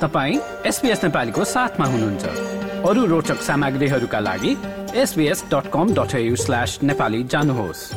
तपाईँ एसपिएस नेपालीको साथमा हुनुहुन्छ। अरू रोचक सामग्रीहरूका लागि SBS dot com dot slash Nepali जानुहोस्।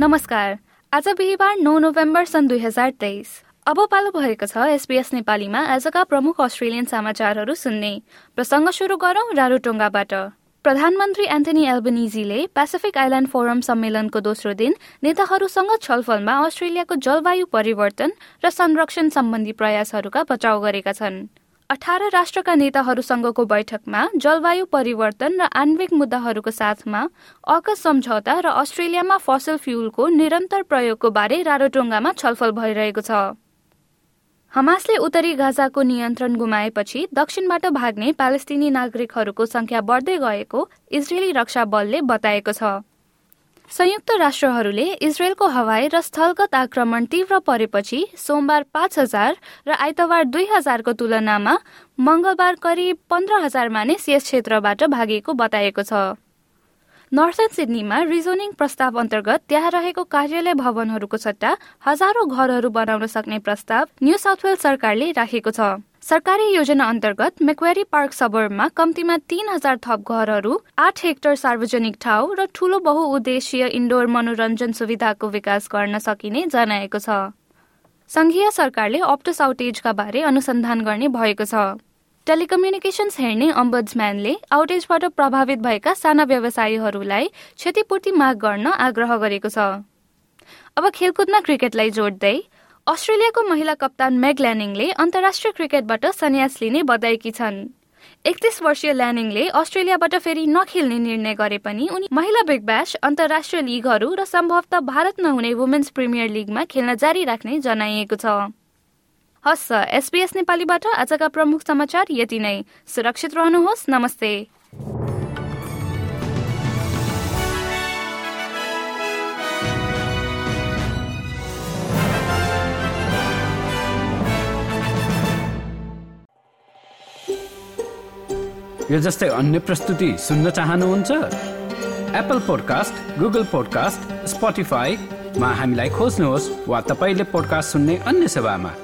नमस्कार। आज बिहिबार नौ नोभेम्बर सन् दुई हजार तेइस। अब पालो भएको छ एसबीएस नेपालीमा आजका प्रमुख अस्ट्रेलियन समाचारहरू सुन्ने। प्रसङ्ग सुरु गरौं रारोटोङ्गाबाट प्रधानमन्त्री एन्थनी एल्बनिजीले पेसिफिक आइल्याण्ड फोरम सम्मेलनको दोस्रो दिन नेताहरूसँग छलफलमा अस्ट्रेलियाको जलवायु परिवर्तन र संरक्षण सम्बन्धी प्रयासहरूका बचाउ गरेका छन्। अठार राष्ट्रका नेताहरूसँगको बैठकमा जलवायु परिवर्तन र आणविक मुद्दाहरूको साथमा अकस सम्झौता र अस्ट्रेलियामा फसल फ्युलको निरन्तर प्रयोगको बारे रारोटोङ्गामा छलफल भइरहेको छ। हमासले उत्तरी गाजाको नियन्त्रण गुमाएपछि दक्षिणबाट भाग्ने प्यालेस्टिनी नागरिकहरूको संख्या बढ्दै गएको इजरायली रक्षा बलले बताएको छ। संयुक्त राष्ट्रहरूले इजरायलको हवाई र स्थलगत आक्रमण तीव्र परेपछि सोमबार पाँच हजार र आइतबार दुई हजारको तुलनामा मंगलबार करिब पन्ध्र हजार मानिस यस क्षेत्रबाट भागेको बताएको छ। नर्थन सिडनीमा रिजोनिङ प्रस्ताव अन्तर्गत त्यहाँ रहेको कार्यालय भवनहरूको सट्टा हजारौं घरहरू बनाउन सक्ने प्रस्ताव न्यू साउथ वेल्स सरकारले राखेको छ। सरकारी योजना अन्तर्गत मेक्वेरी पार्क सबरमा कम्तीमा तीन हजार थप घरहरू आठ हेक्टर सार्वजनिक ठाउँ र ठूलो बहुउद्देशीय इन्डोर मनोरञ्जन सुविधाको विकास गर्न सकिने जनाएको छ। संघीय सरकारले अप्टस आउटेजका बारे अनुसन्धान गर्ने भएको छ। टेलिकम्युनिकेशन्स हेर्ने अम्बड्सम्यानले आउटेजबाट प्रभावित भएका साना व्यवसायीहरूलाई क्षतिपूर्ति माग गर्न आग्रह गरेको छ। अब खेलकुदमा क्रिकेटलाई जोड्दै अस्ट्रेलियाको महिला कप्तान मेग ल्यानिङले अन्तर्राष्ट्रिय क्रिकेटबाट सन्यास लिने बताएकी छन्। एकतिस वर्षीय ल्यानिङले अस्ट्रेलियाबाट फेरि नखेल्ने निर्णय गरे पनि उनी महिला बिग ब्यास अन्तर्राष्ट्रिय लिगहरू र सम्भवतः भारत नहुने वुमेन्स प्रिमियर लिगमा खेल्न जारी राख्ने जनाइएको छ। हस् एसपीएस नेपालीबाट आजका प्रमुख समाचार यति नै। सुरक्षित रहनुहोस् नमस्ते। यो जस्तै अन्य प्रस्तुति सुन्न चाहनुहुन्छ? एप्पल पोडकास्ट गुगल पोडकास्ट स्पोटिफाईमा हामीलाई खोज्नुहोस् वा तपाईँले पोडकास्ट सुन्ने अन्य सेवामा।